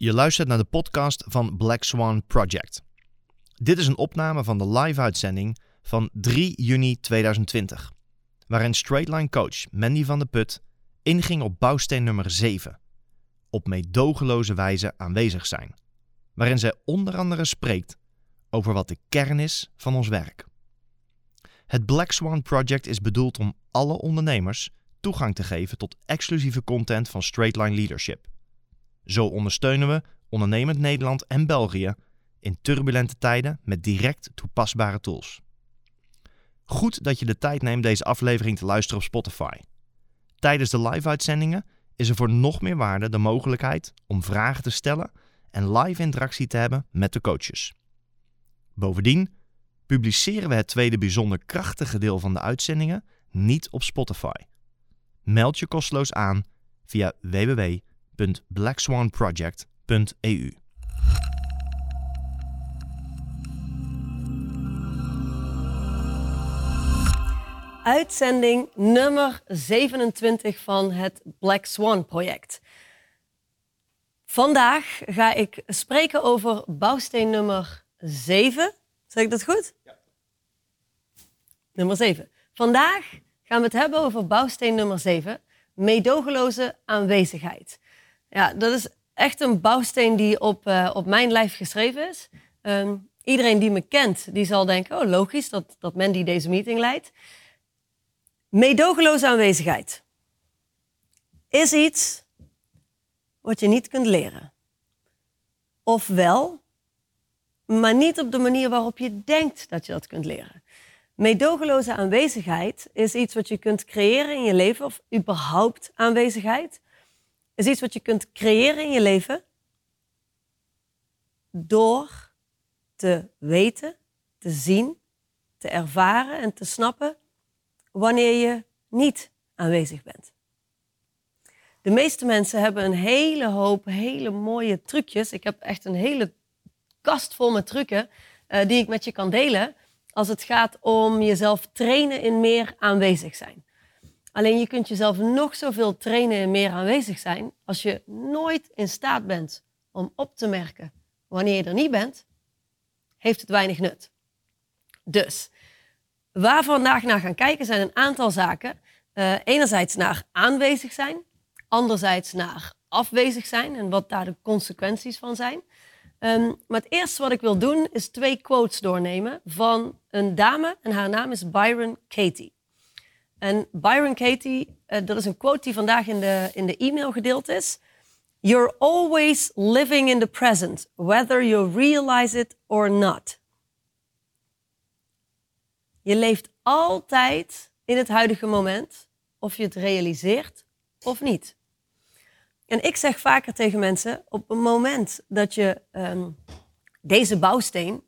Je luistert naar de podcast van Black Swan Project. Dit is een opname van de live-uitzending van 3 juni 2020, waarin straightline coach Mandy van der Put inging op bouwsteen nummer 7, op meedogenloze wijze aanwezig zijn, waarin zij onder andere spreekt over wat de kern is van ons werk. Het Black Swan Project is bedoeld om alle ondernemers toegang te geven tot exclusieve content van Straightline Leadership. Zo ondersteunen we ondernemend Nederland en België in turbulente tijden met direct toepasbare tools. Goed dat je de tijd neemt deze aflevering te luisteren op Spotify. Tijdens de live-uitzendingen is er voor nog meer waarde de mogelijkheid om vragen te stellen en live interactie te hebben met de coaches. Bovendien publiceren we het tweede bijzonder krachtige deel van de uitzendingen niet op Spotify. Meld je kosteloos aan via www.blackswanproject.eu. Uitzending nummer 27 van het Black Swan project. Vandaag ga ik spreken over bouwsteen nummer 7. Zeg ik dat goed? Ja. Nummer 7. Vandaag gaan we het hebben over bouwsteen nummer 7, meedogenloze aanwezigheid. Ja, dat is echt een bouwsteen die op, uh, op mijn lijf geschreven is. Um, iedereen die me kent, die zal denken, oh logisch dat, dat Mandy deze meeting leidt. Meedogenloze aanwezigheid is iets wat je niet kunt leren. Ofwel, maar niet op de manier waarop je denkt dat je dat kunt leren. Meedogenloze aanwezigheid is iets wat je kunt creëren in je leven, of überhaupt aanwezigheid, is iets wat je kunt creëren in je leven door te weten, te zien, te ervaren en te snappen wanneer je niet aanwezig bent. De meeste mensen hebben een hele hoop hele mooie trucjes. Ik heb echt een hele kast vol met trucken uh, die ik met je kan delen als het gaat om jezelf trainen in meer aanwezig zijn. Alleen je kunt jezelf nog zoveel trainen in meer aanwezig zijn als je nooit in staat bent om op te merken wanneer je er niet bent, heeft het weinig nut. Dus waar we vandaag naar gaan kijken zijn een aantal zaken. Uh, enerzijds naar aanwezig zijn, anderzijds naar afwezig zijn en wat daar de consequenties van zijn. Um, maar het eerste wat ik wil doen is twee quotes doornemen van een dame en haar naam is Byron Katie. En Byron Katie, uh, dat is een quote die vandaag in de, in de e-mail gedeeld is. You're always living in the present, whether you realize it or not. Je leeft altijd in het huidige moment, of je het realiseert of niet. En ik zeg vaker tegen mensen, op het moment dat je um, deze bouwsteen,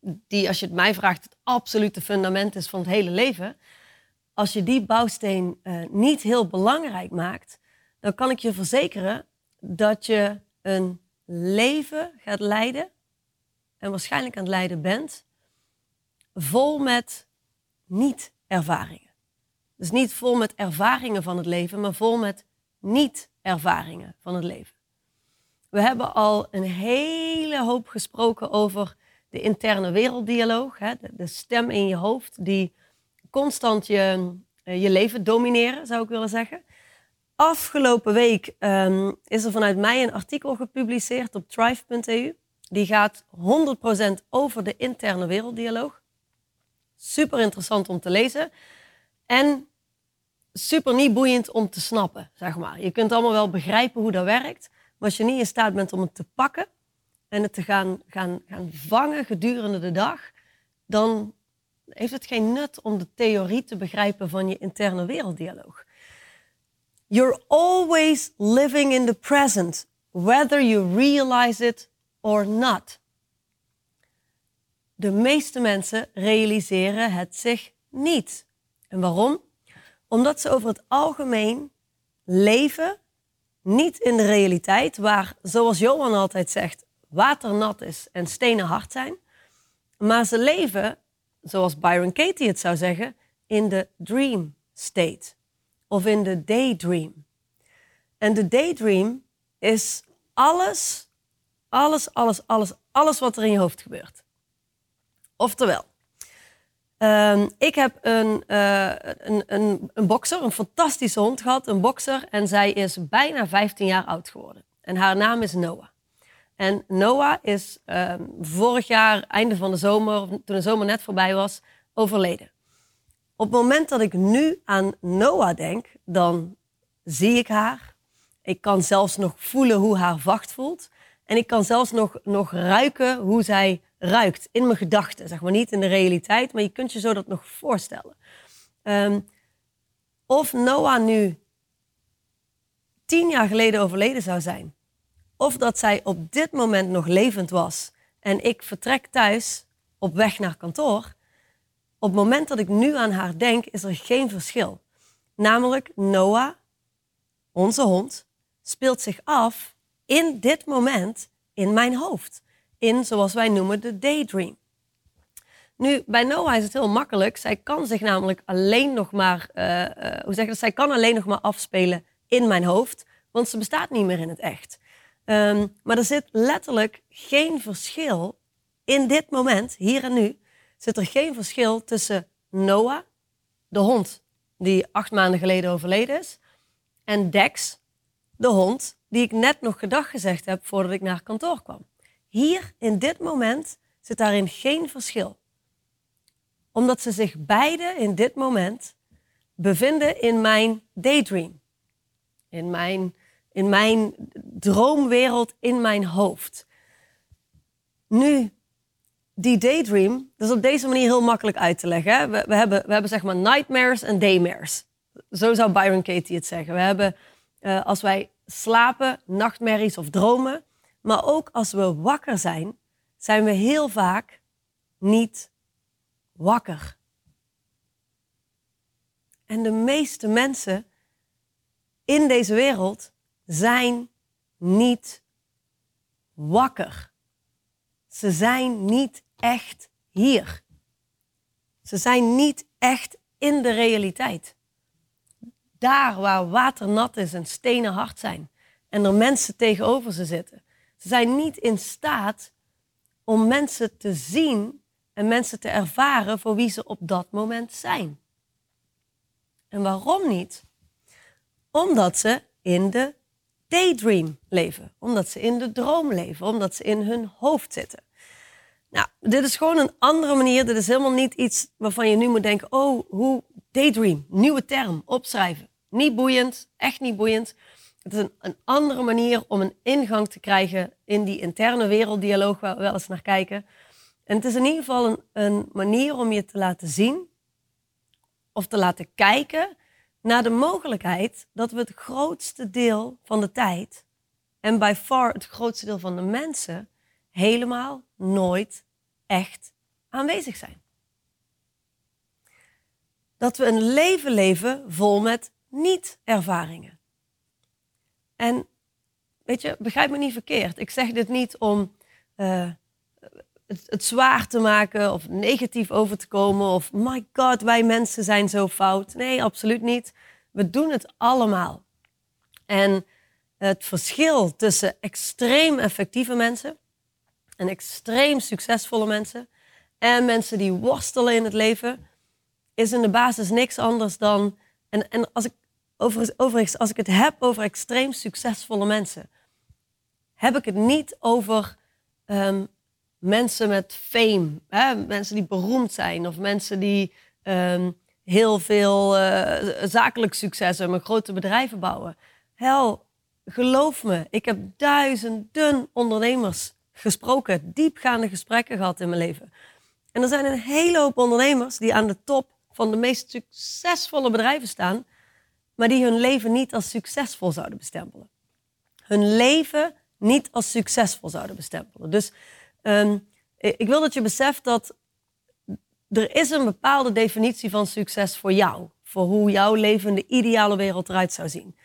die als je het mij vraagt het absolute fundament is van het hele leven, als je die bouwsteen uh, niet heel belangrijk maakt, dan kan ik je verzekeren dat je een leven gaat leiden, en waarschijnlijk aan het leiden bent, vol met niet-ervaringen. Dus niet vol met ervaringen van het leven, maar vol met niet-ervaringen van het leven. We hebben al een hele hoop gesproken over de interne werelddialoog, hè, de, stem in je hoofd die constant je, eh, je leven domineren, zou ik willen zeggen. Afgelopen week um, is er vanuit mij een artikel gepubliceerd op thrive.eu. Die gaat 100% over de interne werelddialoog. Super interessant om te lezen. En super niet boeiend om te snappen, zeg maar. Je kunt allemaal wel begrijpen hoe dat werkt. Maar als je niet in staat bent om het te pakken en het te gaan, gaan, gaan vangen gedurende de dag, dan heeft het geen nut om de theorie te begrijpen van je interne werelddialoog. You're always living in the present, whether you realize it or not. De meeste mensen realiseren het zich niet. En waarom? Omdat ze over het algemeen leven niet in de realiteit, waar, zoals Johan altijd zegt, water nat is en stenen hard zijn. Maar ze leven, zoals Byron Katie het zou zeggen, in de dream state of in de daydream. En de daydream is alles Alles, alles, alles, alles wat er in je hoofd gebeurt. Oftewel, ehm, ik heb een, uh, een, een, een bokser, een fantastische hond gehad, een bokser. En zij is bijna 15 jaar oud geworden. En haar naam is Noah. En Noah is ehm, vorig jaar, einde van de zomer, toen de zomer net voorbij was, overleden. Op het moment dat ik nu aan Noah denk, dan zie ik haar. Ik kan zelfs nog voelen hoe haar vacht voelt. En ik kan zelfs nog, nog ruiken hoe zij ruikt in mijn gedachten. Zeg maar niet in de realiteit, maar je kunt je zo dat nog voorstellen. Ehm, of Noah nu tien jaar geleden overleden zou zijn. Of dat zij op dit moment nog levend was. En ik vertrek thuis op weg naar kantoor. Op het moment dat ik nu aan haar denk, is er geen verschil. Namelijk Noah, onze hond, speelt zich af in dit moment in mijn hoofd. In, zoals wij noemen, de daydream. Nu, bij Noah is het heel makkelijk. Zij kan zich namelijk alleen nog maar, uh, uh, hoe zeg dat? Zij kan alleen nog maar afspelen in mijn hoofd, want ze bestaat niet meer in het echt. Um, maar er zit letterlijk geen verschil in dit moment, hier en nu, zit er geen verschil tussen Noah, de hond die acht maanden geleden overleden is, en Dex, de hond die ik net nog gedag gezegd heb voordat ik naar kantoor kwam. Hier, in dit moment, zit daarin geen verschil. Omdat ze zich beide in dit moment bevinden in mijn daydream. In mijn, in mijn droomwereld, in mijn hoofd. Nu, die daydream, dat is op deze manier heel makkelijk uit te leggen. We, we, hebben, we hebben zeg maar nightmares en daymares. Zo zou Byron Katie het zeggen. We hebben, uh, als wij slapen, nachtmerries of dromen. Maar ook als we wakker zijn, zijn we heel vaak niet wakker. En de meeste mensen in deze wereld zijn niet wakker. Ze zijn niet echt hier. Ze zijn niet echt in de realiteit. Daar waar water nat is en stenen hard zijn en er mensen tegenover ze zitten. Ze zijn niet in staat om mensen te zien en mensen te ervaren voor wie ze op dat moment zijn. En waarom niet? Omdat ze in de daydream leven, omdat ze in de droom leven, omdat ze in hun hoofd zitten. Nou, dit is gewoon een andere manier. Dit is helemaal niet iets waarvan je nu moet denken: oh, hoe daydream, nieuwe term, opschrijven. Niet boeiend, echt niet boeiend. Het is een, een, andere manier om een ingang te krijgen in die interne werelddialoog waar we wel eens naar kijken. En het is in ieder geval een, een manier om je te laten zien of te laten kijken naar de mogelijkheid dat we het grootste deel van de tijd en by far het grootste deel van de mensen helemaal nooit echt aanwezig zijn. Dat we een leven leven vol met niet-ervaringen. En weet je, begrijp me niet verkeerd. Ik zeg dit niet om uh, het, zwaar te maken of negatief over te komen of my god, wij mensen zijn zo fout. Nee, absoluut niet. We doen het allemaal. En het verschil tussen extreem effectieve mensen en extreem succesvolle mensen en mensen die worstelen in het leven, is in de basis niks anders dan. En, en als ik overigens, als ik het heb over extreem succesvolle mensen, heb ik het niet over um, mensen met fame, mensen die beroemd zijn of mensen die um, heel veel uh, zakelijk succes hebben, grote bedrijven bouwen. Hel, geloof me, ik heb duizenden ondernemers gesproken, diepgaande gesprekken gehad in mijn leven. En er zijn een hele hoop ondernemers die aan de top van de meest succesvolle bedrijven staan, maar die hun leven niet als succesvol zouden bestempelen. Hun leven niet als succesvol zouden bestempelen. Dus um, ik wil dat je beseft dat er is een bepaalde definitie van succes voor jou. Voor hoe jouw leven de ideale wereld eruit zou zien.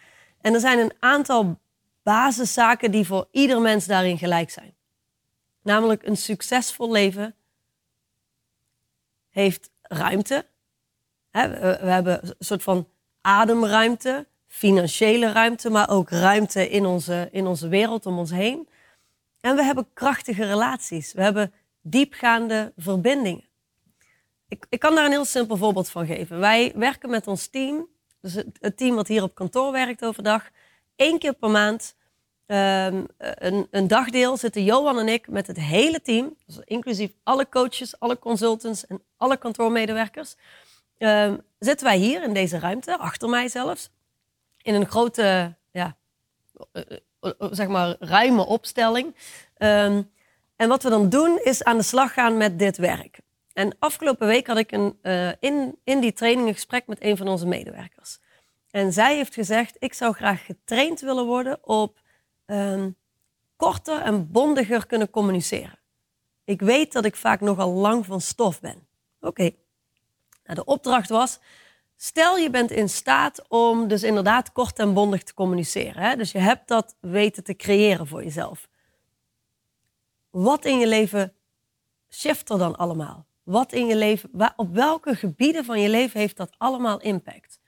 En er zijn een aantal basiszaken die voor ieder mens daarin gelijk zijn. Namelijk een succesvol leven heeft ruimte. We hebben een soort van ademruimte, financiële ruimte, maar ook ruimte in onze, in onze wereld om ons heen. En we hebben krachtige relaties. We hebben diepgaande verbindingen. Ik, ik kan daar een heel simpel voorbeeld van geven. Wij werken met ons team, dus het, het team wat hier op kantoor werkt overdag, één keer per maand um, een, een, dagdeel zitten Johan en ik met het hele team, dus inclusief alle coaches, alle consultants en alle kantoormedewerkers, um, zitten wij hier in deze ruimte, achter mij zelfs, in een grote, ja, uh, uh, zeg maar, ruime opstelling. Um, en wat we dan doen is aan de slag gaan met dit werk. En afgelopen week had ik een, uh, in, in die training een gesprek met een van onze medewerkers. En zij heeft gezegd, ik zou graag getraind willen worden op um, korter en bondiger kunnen communiceren. Ik weet dat ik vaak nogal lang van stof ben. Oké. Nou, de opdracht was, stel je bent in staat om dus inderdaad kort en bondig te communiceren. Hè? Dus je hebt dat weten te creëren voor jezelf. Wat in je leven shift er dan allemaal? Wat in je leven, op welke gebieden van je leven heeft dat allemaal impact?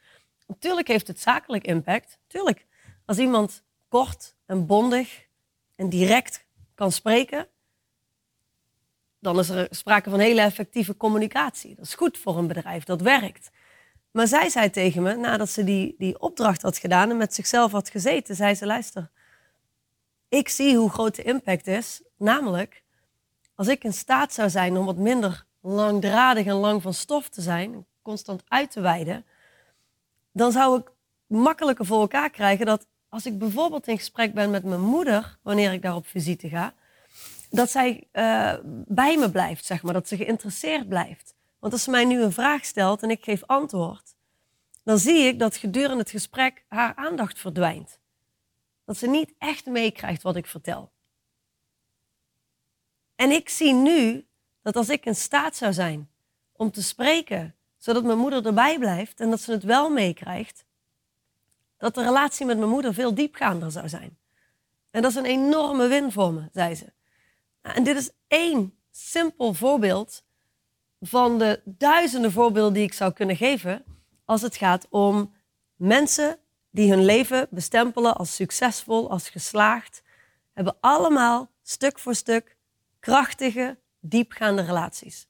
Natuurlijk heeft het zakelijk impact. Tuurlijk. Als iemand kort en bondig en direct kan spreken, dan is er sprake van hele effectieve communicatie. Dat is goed voor een bedrijf, dat werkt. Maar zij zei tegen me, nadat ze die, die opdracht had gedaan en met zichzelf had gezeten, zei ze, luister, ik zie hoe groot de impact is. Namelijk, als ik in staat zou zijn om wat minder langdradig en lang van stof te zijn, constant uit te wijden, dan zou ik makkelijker voor elkaar krijgen dat als ik bijvoorbeeld in gesprek ben met mijn moeder, wanneer ik daar op visite ga, dat zij uh, bij me blijft, zeg maar, dat ze geïnteresseerd blijft. Want als ze mij nu een vraag stelt en ik geef antwoord, dan zie ik dat gedurende het gesprek haar aandacht verdwijnt. Dat ze niet echt meekrijgt wat ik vertel. En ik zie nu dat als ik in staat zou zijn om te spreken, zodat mijn moeder erbij blijft en dat ze het wel meekrijgt, dat de relatie met mijn moeder veel diepgaander zou zijn. En dat is een enorme win voor me, zei ze. En dit is één simpel voorbeeld van de duizenden voorbeelden die ik zou kunnen geven als het gaat om mensen die hun leven bestempelen als succesvol, als geslaagd, hebben allemaal stuk voor stuk krachtige, diepgaande relaties.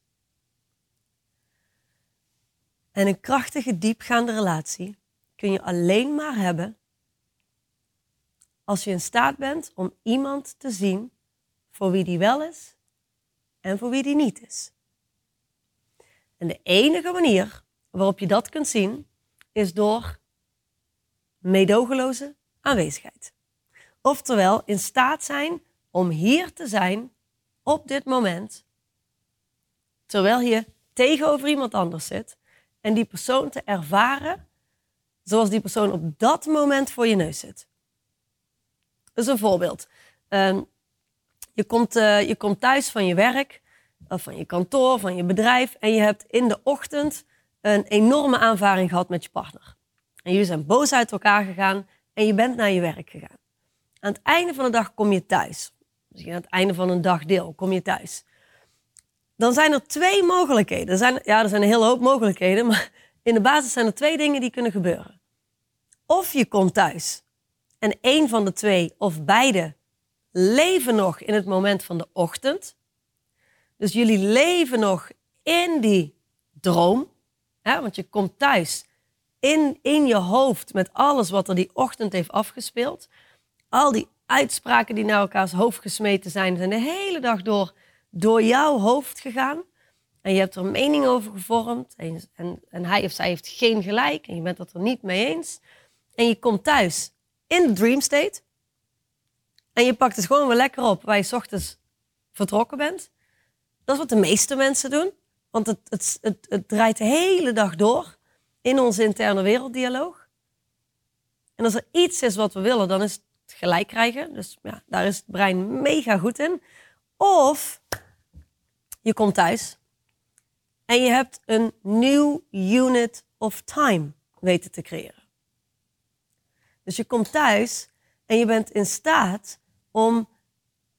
En een krachtige, diepgaande relatie kun je alleen maar hebben als je in staat bent om iemand te zien voor wie die wel is en voor wie die niet is. En de enige manier waarop je dat kunt zien is door meedogenloze aanwezigheid. Oftewel in staat zijn om hier te zijn op dit moment, terwijl je tegenover iemand anders zit en die persoon te ervaren zoals die persoon op dat moment voor je neus zit. Dus een voorbeeld. Um, je, komt, uh, je komt thuis van je werk, van je kantoor, van je bedrijf, en je hebt in de ochtend een enorme aanvaring gehad met je partner. En jullie zijn boos uit elkaar gegaan en je bent naar je werk gegaan. Aan het einde van de dag kom je thuis. Misschien aan het einde van een dagdeel kom je thuis. Dan zijn er twee mogelijkheden. Er zijn, ja, er zijn een hele hoop mogelijkheden, maar in de basis zijn er twee dingen die kunnen gebeuren. Of je komt thuis en een van de twee of beide leven nog in het moment van de ochtend. Dus jullie leven nog in die droom. Hè? Want je komt thuis in, in je hoofd met alles wat er die ochtend heeft afgespeeld. Al die uitspraken die naar elkaars hoofd gesmeten zijn, zijn de hele dag door door jouw hoofd gegaan. En je hebt er een mening over gevormd. En, en, hij of zij heeft geen gelijk. En je bent het er niet mee eens. En je komt thuis in de dream state. En je pakt het gewoon weer lekker op waar je s ochtends vertrokken bent. Dat is wat de meeste mensen doen. Want het, het, het, draait de hele dag door in onze interne werelddialoog. En als er iets is wat we willen, dan is het gelijk krijgen. Dus ja, daar is het brein mega goed in. Of je komt thuis en je hebt een nieuw unit of time weten te creëren. Dus je komt thuis en je bent in staat om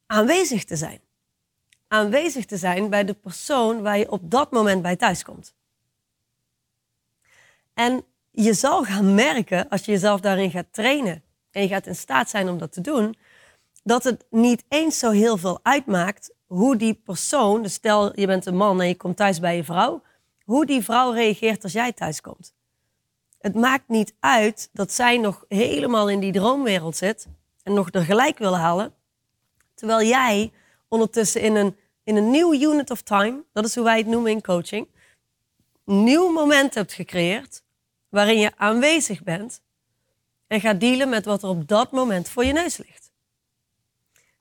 aanwezig te zijn. Aanwezig te zijn bij de persoon waar je op dat moment bij thuis komt. En je zal gaan merken, als je jezelf daarin gaat trainen en je gaat in staat zijn om dat te doen, dat het niet eens zo heel veel uitmaakt hoe die persoon, dus stel je bent een man en je komt thuis bij je vrouw, hoe die vrouw reageert als jij thuis komt. Het maakt niet uit dat zij nog helemaal in die droomwereld zit en nog er gelijk wil halen, terwijl jij ondertussen in een, in een nieuw unit of time, dat is hoe wij het noemen in coaching, een nieuw moment hebt gecreëerd waarin je aanwezig bent en gaat dealen met wat er op dat moment voor je neus ligt.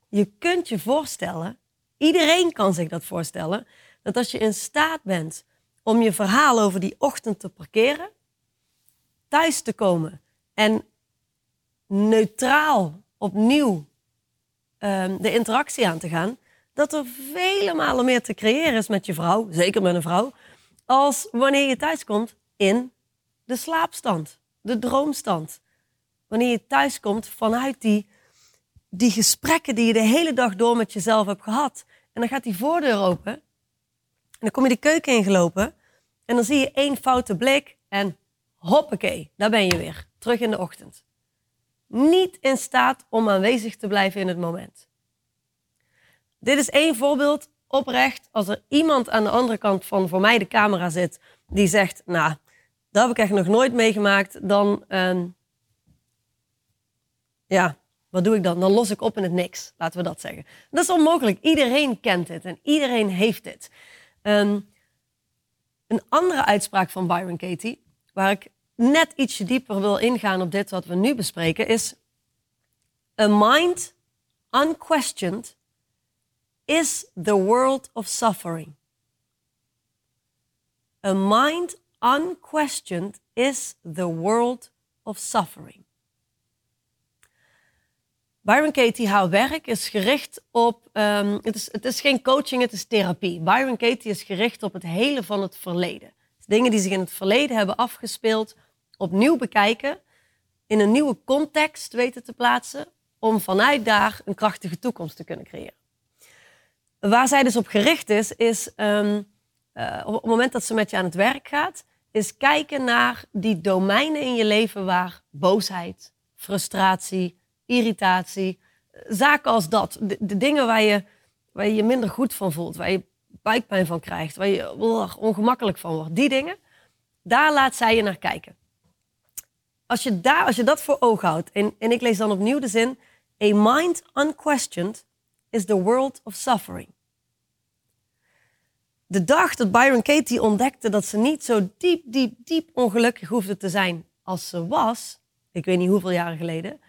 Je kunt je voorstellen, iedereen kan zich dat voorstellen, dat als je in staat bent om je verhaal over die ochtend te parkeren, thuis te komen en neutraal opnieuw um, de interactie aan te gaan, dat er vele malen meer te creëren is met je vrouw, zeker met een vrouw, als wanneer je thuis komt in de slaapstand, de droomstand. Wanneer je thuis komt vanuit die, die gesprekken die je de hele dag door met jezelf hebt gehad. En dan gaat die voordeur open. En dan kom je de keuken ingelopen. En dan zie je één foute blik. En hoppakee, daar ben je weer. Terug in de ochtend. Niet in staat om aanwezig te blijven in het moment. Dit is één voorbeeld oprecht. Als er iemand aan de andere kant van voor mij de camera zit die zegt, nou, dat heb ik echt nog nooit meegemaakt, dan, uh, ja, wat doe ik dan? Dan los ik op in het niks, laten we dat zeggen. Dat is onmogelijk. Iedereen kent dit en iedereen heeft dit. Um, een andere uitspraak van Byron Katie, waar ik net ietsje dieper wil ingaan op dit wat we nu bespreken, is: A mind unquestioned is the world of suffering. A mind unquestioned is the world of suffering. Byron Katie, haar werk is gericht op. Um, het, is, het is geen coaching, het is therapie. Byron Katie is gericht op het hele van het verleden. Dingen die zich in het verleden hebben afgespeeld, opnieuw bekijken, in een nieuwe context weten te plaatsen, om vanuit daar een krachtige toekomst te kunnen creëren. Waar zij dus op gericht is, is um, uh, op het moment dat ze met je aan het werk gaat, is kijken naar die domeinen in je leven waar boosheid, frustratie, irritatie, zaken als dat, de, dingen waar je, waar je minder goed van voelt, waar je buikpijn van krijgt, waar je ongemakkelijk van wordt, die dingen, daar laat zij je naar kijken. Als je, daar, als je dat voor ogen houdt, en, en ik lees dan opnieuw de zin, a mind unquestioned is the world of suffering. De dag dat Byron Katie ontdekte dat ze niet zo diep, diep, diep ongelukkig hoefde te zijn als ze was, ik weet niet hoeveel jaren geleden,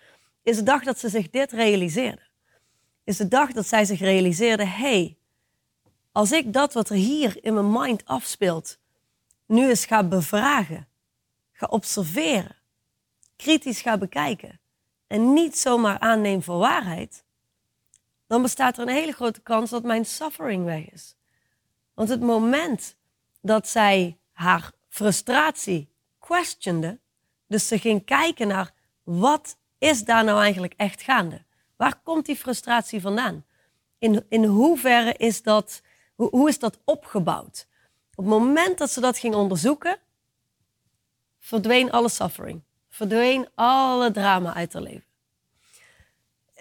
is de dag dat ze zich dit realiseerde. Is de dag dat zij zich realiseerde, hey, als ik dat wat er hier in mijn mind afspeelt, nu eens ga bevragen, ga observeren, kritisch ga bekijken en niet zomaar aanneem voor waarheid, dan bestaat er een hele grote kans dat mijn suffering weg is. Want het moment dat zij haar frustratie questionde, dus ze ging kijken naar wat is daar nou eigenlijk echt gaande? Waar komt die frustratie vandaan? In, in hoeverre is dat, hoe, hoe is dat opgebouwd? Op het moment dat ze dat ging onderzoeken, verdween alle suffering. Verdween alle drama uit haar leven.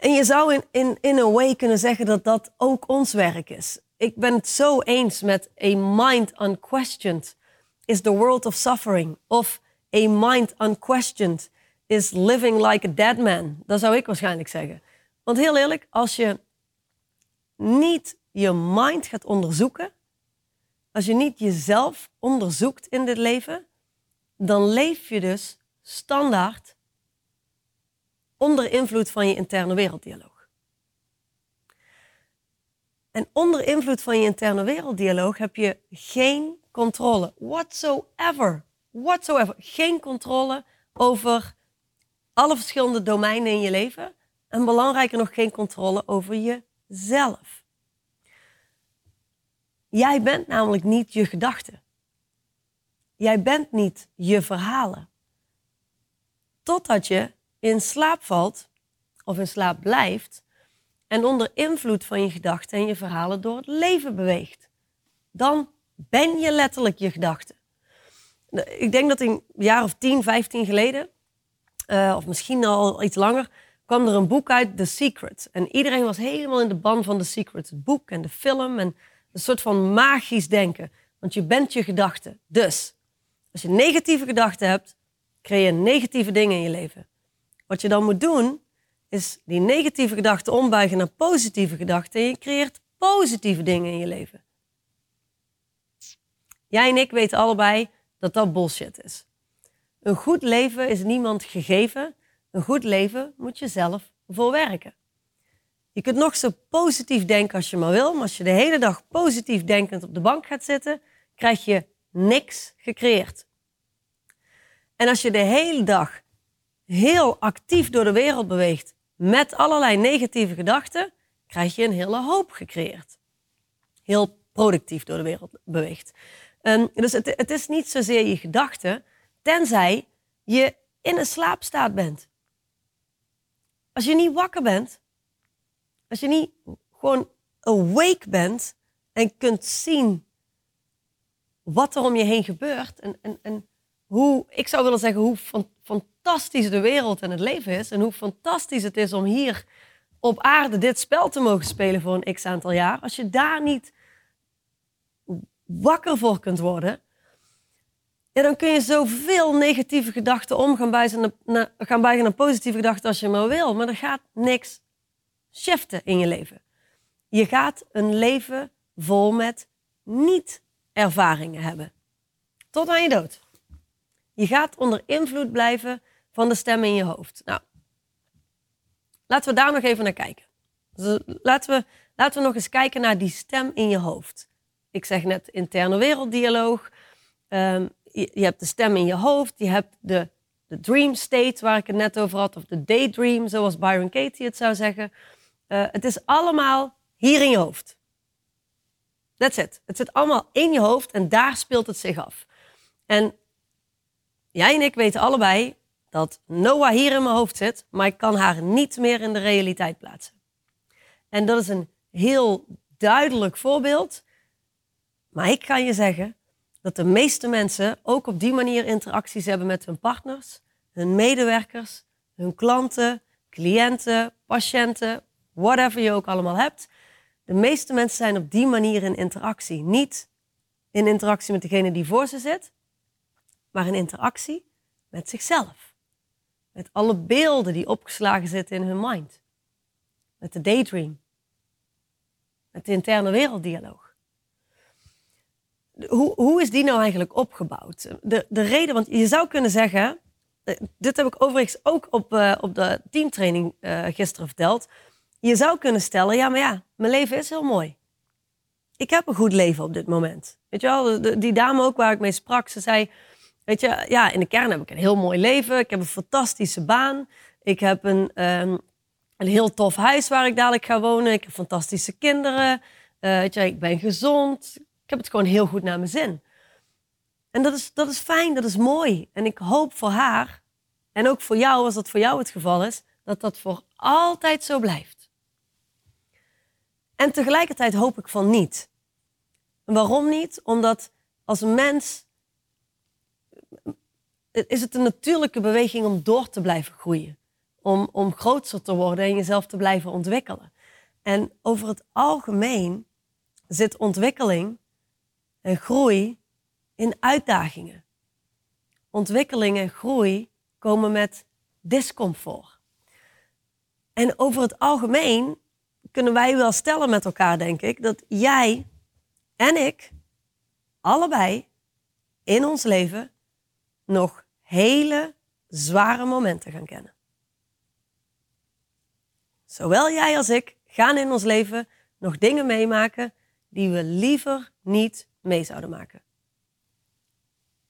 En je zou in, in, in a way kunnen zeggen dat dat ook ons werk is. Ik ben het zo eens met a mind unquestioned is the world of suffering. Of a mind unquestioned is living like a dead man. Dat zou ik waarschijnlijk zeggen. Want heel eerlijk, als je niet je mind gaat onderzoeken, als je niet jezelf onderzoekt in dit leven, dan leef je dus standaard onder invloed van je interne werelddialoog. En onder invloed van je interne werelddialoog heb je geen controle, whatsoever, whatsoever, geen controle over alle verschillende domeinen in je leven. En belangrijker nog, geen controle over jezelf. Jij bent namelijk niet je gedachten. Jij bent niet je verhalen. Totdat je in slaap valt of in slaap blijft en onder invloed van je gedachten en je verhalen door het leven beweegt. Dan ben je letterlijk je gedachten. Ik denk dat een jaar of 10, 15 geleden, uh, of misschien al iets langer, kwam er een boek uit, The Secret. En iedereen was helemaal in de ban van The Secret. Het boek en de film en een soort van magisch denken. Want je bent je gedachten. Dus, als je negatieve gedachten hebt, creëer je negatieve dingen in je leven. Wat je dan moet doen, is die negatieve gedachten ombuigen naar positieve gedachten. En je creëert positieve dingen in je leven. Jij en ik weten allebei dat dat bullshit is. Een goed leven is niemand gegeven. Een goed leven moet je zelf voor werken. Je kunt nog zo positief denken als je maar wil, maar als je de hele dag positief denkend op de bank gaat zitten, krijg je niks gecreëerd. En als je de hele dag heel actief door de wereld beweegt met allerlei negatieve gedachten, krijg je een hele hoop gecreëerd. Heel productief door de wereld beweegt. Um, dus het, het is niet zozeer je gedachten, tenzij je in een slaapstaat bent. Als je niet wakker bent, als je niet gewoon awake bent en kunt zien wat er om je heen gebeurt en, hoe, ik zou willen zeggen, hoe fantastisch de wereld en het leven is en hoe fantastisch het is om hier op aarde dit spel te mogen spelen voor een x aantal jaar. Als je daar niet wakker voor kunt worden, ja, dan kun je zoveel negatieve gedachten om gaan buigen, naar, gaan positieve gedachten als je maar wil. Maar er gaat niks shiften in je leven. Je gaat een leven vol met niet-ervaringen hebben. Tot aan je dood. Je gaat onder invloed blijven van de stem in je hoofd. Nou, laten we daar nog even naar kijken. Dus laten, we, laten we nog eens kijken naar die stem in je hoofd. Ik zeg net interne werelddialoog. Um, je, hebt de stem in je hoofd. Je hebt de, de dream state waar ik het net over had. Of de daydream, zoals Byron Katie het zou zeggen. Uh, het is allemaal hier in je hoofd. That's it. Het zit allemaal in je hoofd en daar speelt het zich af. En jij en ik weten allebei dat Noah hier in mijn hoofd zit, maar ik kan haar niet meer in de realiteit plaatsen. En dat is een heel duidelijk voorbeeld. Maar ik kan je zeggen dat de meeste mensen ook op die manier interacties hebben met hun partners, hun medewerkers, hun klanten, cliënten, patiënten, whatever je ook allemaal hebt. De meeste mensen zijn op die manier in interactie. Niet in interactie met degene die voor ze zit, maar in interactie met zichzelf. Met alle beelden die opgeslagen zitten in hun mind. Met de daydream. Met de interne werelddialoog. Hoe, hoe is die nou eigenlijk opgebouwd? De, de reden, want je zou kunnen zeggen, eh, dit heb ik overigens ook op, uh, op de teamtraining uh, gisteren verteld. Je zou kunnen stellen, ja, maar ja, mijn leven is heel mooi. Ik heb een goed leven op dit moment. Weet je wel, die dame ook waar ik mee sprak, ze zei, weet je, ja, in de kern heb ik een heel mooi leven. Ik heb een fantastische baan. Ik heb een, um, een heel tof huis waar ik dadelijk ga wonen. Ik heb fantastische kinderen. Uh, weet je, ik ben gezond. Ik heb het gewoon heel goed naar mijn zin. En dat is, dat is fijn, dat is mooi. En ik hoop voor haar, en ook voor jou, als dat voor jou het geval is, dat dat voor altijd zo blijft. En tegelijkertijd hoop ik van niet. waarom niet? Omdat als mens is het een natuurlijke beweging om door te blijven groeien. Om, om groter te worden en jezelf te blijven ontwikkelen. En over het algemeen zit ontwikkeling en groei in uitdagingen. Ontwikkeling en groei komen met discomfort. En over het algemeen kunnen wij wel stellen met elkaar, denk ik, dat jij en ik allebei in ons leven nog hele zware momenten gaan kennen. Zowel jij als ik gaan in ons leven nog dingen meemaken die we liever niet mee zouden maken.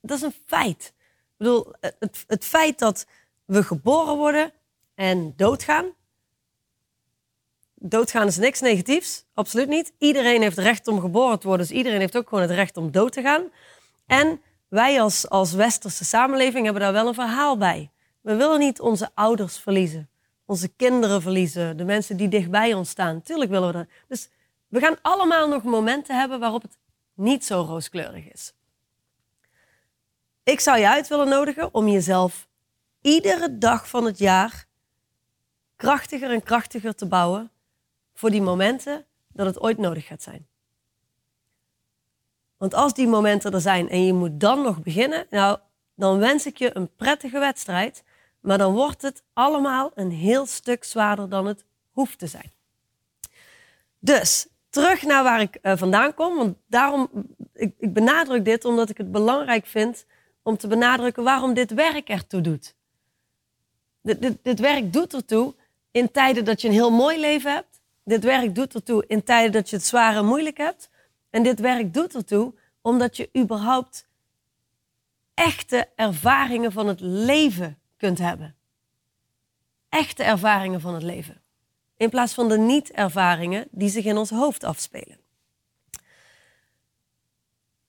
Dat is een feit. Ik bedoel, het, het feit dat we geboren worden en doodgaan, doodgaan is niks negatiefs. Absoluut niet. Iedereen heeft recht om geboren te worden. Dus iedereen heeft ook gewoon het recht om dood te gaan. En wij als, als westerse samenleving hebben daar wel een verhaal bij. We willen niet onze ouders verliezen. Onze kinderen verliezen. De mensen die dichtbij ons staan. Tuurlijk willen we dat. Dus we gaan allemaal nog momenten hebben waarop het niet zo rooskleurig is. Ik zou je uit willen nodigen om jezelf iedere dag van het jaar krachtiger en krachtiger te bouwen voor die momenten dat het ooit nodig gaat zijn. Want als die momenten er zijn en je moet dan nog beginnen, nou, dan wens ik je een prettige wedstrijd, maar dan wordt het allemaal een heel stuk zwaarder dan het hoeft te zijn. Dus terug naar waar ik uh, vandaan kom, want daarom, ik, ik benadruk dit omdat ik het belangrijk vind om te benadrukken waarom dit werk ertoe doet. Dit, dit, dit werk doet ertoe in tijden dat je een heel mooi leven hebt. Dit werk doet ertoe in tijden dat je het zwaar en moeilijk hebt. En dit werk doet ertoe omdat je überhaupt echte ervaringen van het leven kunt hebben. Echte ervaringen van het leven. In plaats van de niet-ervaringen die zich in ons hoofd afspelen.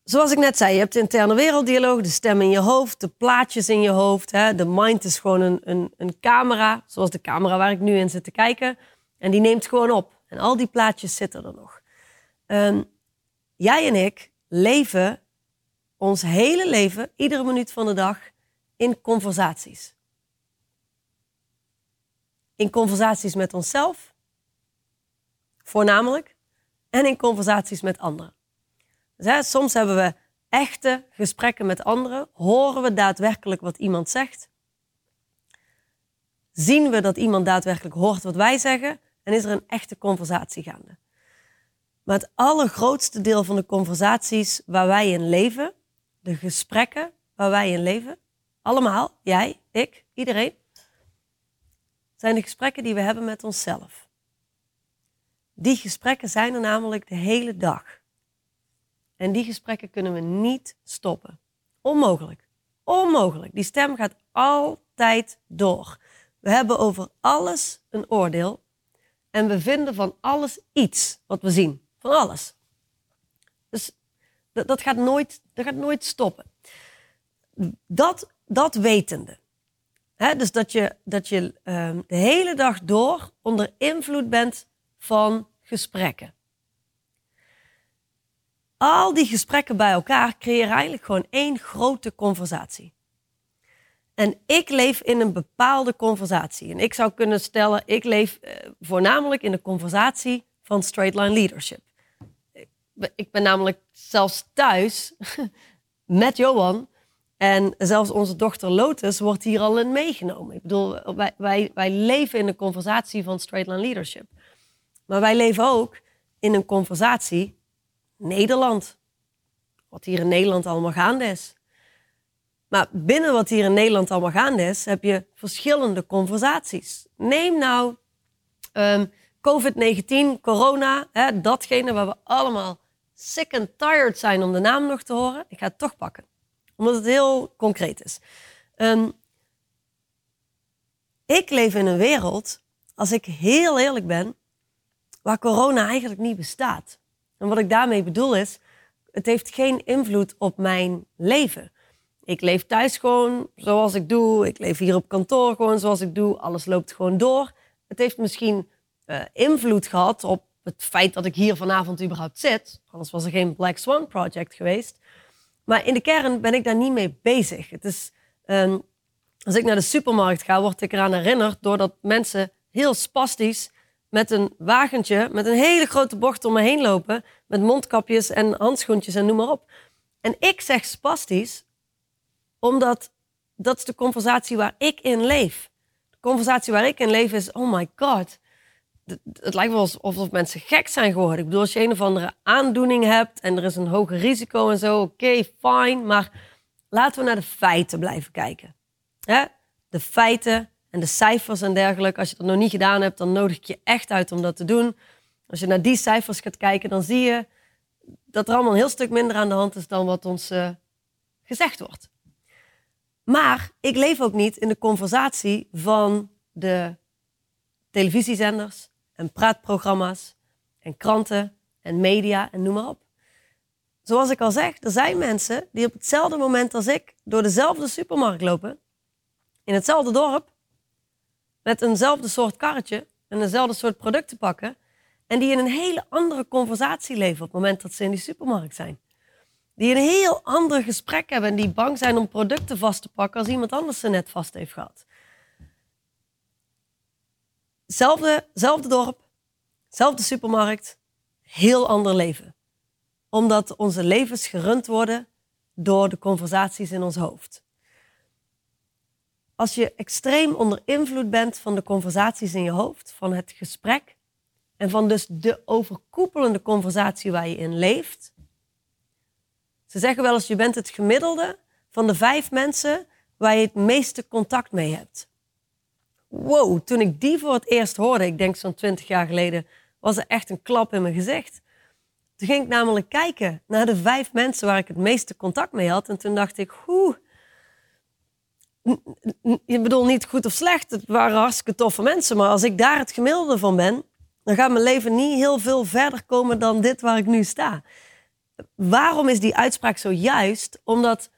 Zoals ik net zei, je hebt de interne werelddialoog, de stem in je hoofd, de plaatjes in je hoofd. Hè. De mind is gewoon een, een, een camera, zoals de camera waar ik nu in zit te kijken. En die neemt gewoon op. En al die plaatjes zitten er nog. Ehm, jij en ik leven ons hele leven, iedere minuut van de dag, in conversaties. In conversaties met onszelf, voornamelijk, en in conversaties met anderen. Dus, soms hebben we echte gesprekken met anderen, horen we daadwerkelijk wat iemand zegt, zien we dat iemand daadwerkelijk hoort wat wij zeggen en is er een echte conversatie gaande. Maar het allergrootste deel van de conversaties waar wij in leven, de gesprekken waar wij in leven, allemaal, jij, ik, iedereen, zijn de gesprekken die we hebben met onszelf. Die gesprekken zijn er namelijk de hele dag. En die gesprekken kunnen we niet stoppen. Onmogelijk. Onmogelijk. Die stem gaat altijd door. We hebben over alles een oordeel en we vinden van alles iets wat we zien. Van alles. Dus dat, dat, gaat, nooit, dat gaat nooit stoppen. Dat, dat wetende. Dus dat je, dat je um, de hele dag door onder invloed bent van gesprekken. Al die gesprekken bij elkaar creëren eigenlijk gewoon één grote conversatie. En ik leef in een bepaalde conversatie. En ik zou kunnen stellen, ik leef eh, voornamelijk in de conversatie van straight line leadership. Ik ben namelijk zelfs thuis met Johan. En zelfs onze dochter Lotus wordt hier al in meegenomen. Ik bedoel, wij, wij, wij leven in een conversatie van straight line leadership. Maar wij leven ook in een conversatie Nederland. Wat hier in Nederland allemaal gaande is. Maar binnen wat hier in Nederland allemaal gaande is, heb je verschillende conversaties. Neem nou um, COVID-19, corona, hè, datgene waar we allemaal sick and tired zijn om de naam nog te horen. Ik ga het toch pakken, omdat het heel concreet is. Um, ik leef in een wereld, als ik heel eerlijk ben, waar corona eigenlijk niet bestaat. En wat ik daarmee bedoel is, het heeft geen invloed op mijn leven. Ik leef thuis gewoon zoals ik doe. Ik leef hier op kantoor gewoon zoals ik doe. Alles loopt gewoon door. Het heeft misschien uh, invloed gehad op het feit dat ik hier vanavond überhaupt zit. Anders was er geen Black Swan Project geweest. Maar in de kern ben ik daar niet mee bezig. Het is, um, als ik naar de supermarkt ga, word ik eraan herinnerd doordat mensen heel spastisch met een wagentje met een hele grote bocht om me heen lopen. Met mondkapjes en handschoentjes en noem maar op. En ik zeg spastisch, omdat dat is de conversatie waar ik in leef. De conversatie waar ik in leef is, oh my god. Het lijkt wel alsof mensen gek zijn geworden. Ik bedoel, als je een of andere aandoening hebt en er is een hoger risico en zo, oké, okay, fine. Maar laten we naar de feiten blijven kijken. De feiten en de cijfers en dergelijke. Als je dat nog niet gedaan hebt, dan nodig ik je echt uit om dat te doen. Als je naar die cijfers gaat kijken, dan zie je dat er allemaal een heel stuk minder aan de hand is dan wat ons uh, gezegd wordt. Maar ik leef ook niet in de conversatie van de televisiezenders en praatprogramma's en kranten en media en noem maar op. Zoals ik al zeg, er zijn mensen die op hetzelfde moment als ik door dezelfde supermarkt lopen, in hetzelfde dorp, met eenzelfde soort karretje en eenzelfde soort producten pakken, en die in een hele andere conversatie leven op het moment dat ze in die supermarkt zijn. Die een heel ander gesprek hebben en die bang zijn om producten vast te pakken als iemand anders ze net vast heeft gehad. Zelfde, zelfde dorp, zelfde supermarkt, heel ander leven. Omdat onze levens gerund worden door de conversaties in ons hoofd. Als je extreem onder invloed bent van de conversaties in je hoofd, van het gesprek en van dus de overkoepelende conversatie waar je in leeft. Ze zeggen wel eens, je bent het gemiddelde van de vijf mensen waar je het meeste contact mee hebt. Wow, toen ik die voor het eerst hoorde, ik denk zo'n twintig jaar geleden, was er echt een klap in mijn gezicht. Toen ging ik namelijk kijken naar de vijf mensen waar ik het meeste contact mee had. En toen dacht ik, hoe. Je bedoelt niet goed of slecht, het waren hartstikke toffe mensen. Maar als ik daar het gemiddelde van ben, dan gaat mijn leven niet heel veel verder komen dan dit waar ik nu sta. Waarom is die uitspraak zo juist? Omdat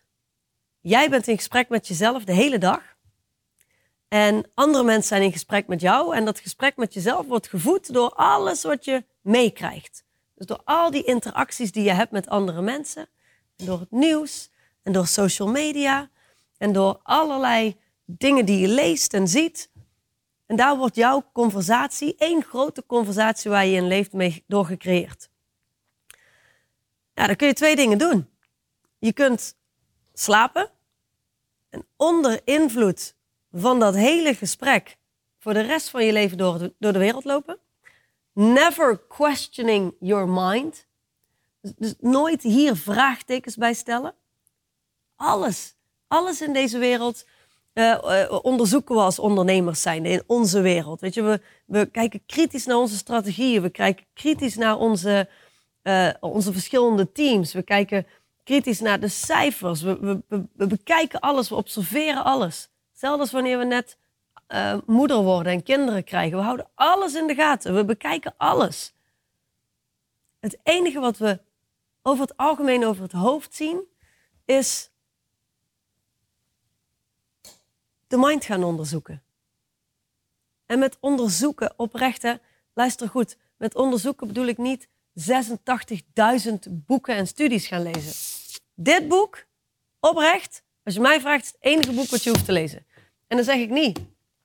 jij bent in gesprek met jezelf de hele dag. En andere mensen zijn in gesprek met jou. En dat gesprek met jezelf wordt gevoed door alles wat je meekrijgt. Dus door al die interacties die je hebt met andere mensen. En door het nieuws. En door social media. En door allerlei dingen die je leest en ziet. En daar wordt jouw conversatie, één grote conversatie waar je in leeft, mee door gecreëerd. Ja, dan kun je twee dingen doen. Je kunt slapen en onder invloed van dat hele gesprek voor de rest van je leven door de, door de wereld lopen. Never questioning your mind. Dus, nooit hier vraagtekens bij stellen. Alles, alles in deze wereld uh, onderzoeken we als ondernemers zijn in onze wereld. Weet je, we, we kijken kritisch naar onze strategieën. We kijken kritisch naar onze, uh, onze verschillende teams. We kijken kritisch naar de cijfers. We, we bekijken alles, we observeren alles. Hetzelfde als wanneer we net uh, moeder worden en kinderen krijgen. We houden alles in de gaten. We bekijken alles. Het enige wat we over het algemeen over het hoofd zien, is de mind gaan onderzoeken. En met onderzoeken oprechte, luister goed, met onderzoeken bedoel ik niet 86.000 boeken en studies gaan lezen. Dit boek, oprecht, als je mij vraagt, het enige boek wat je hoeft te lezen. En dan zeg ik niet,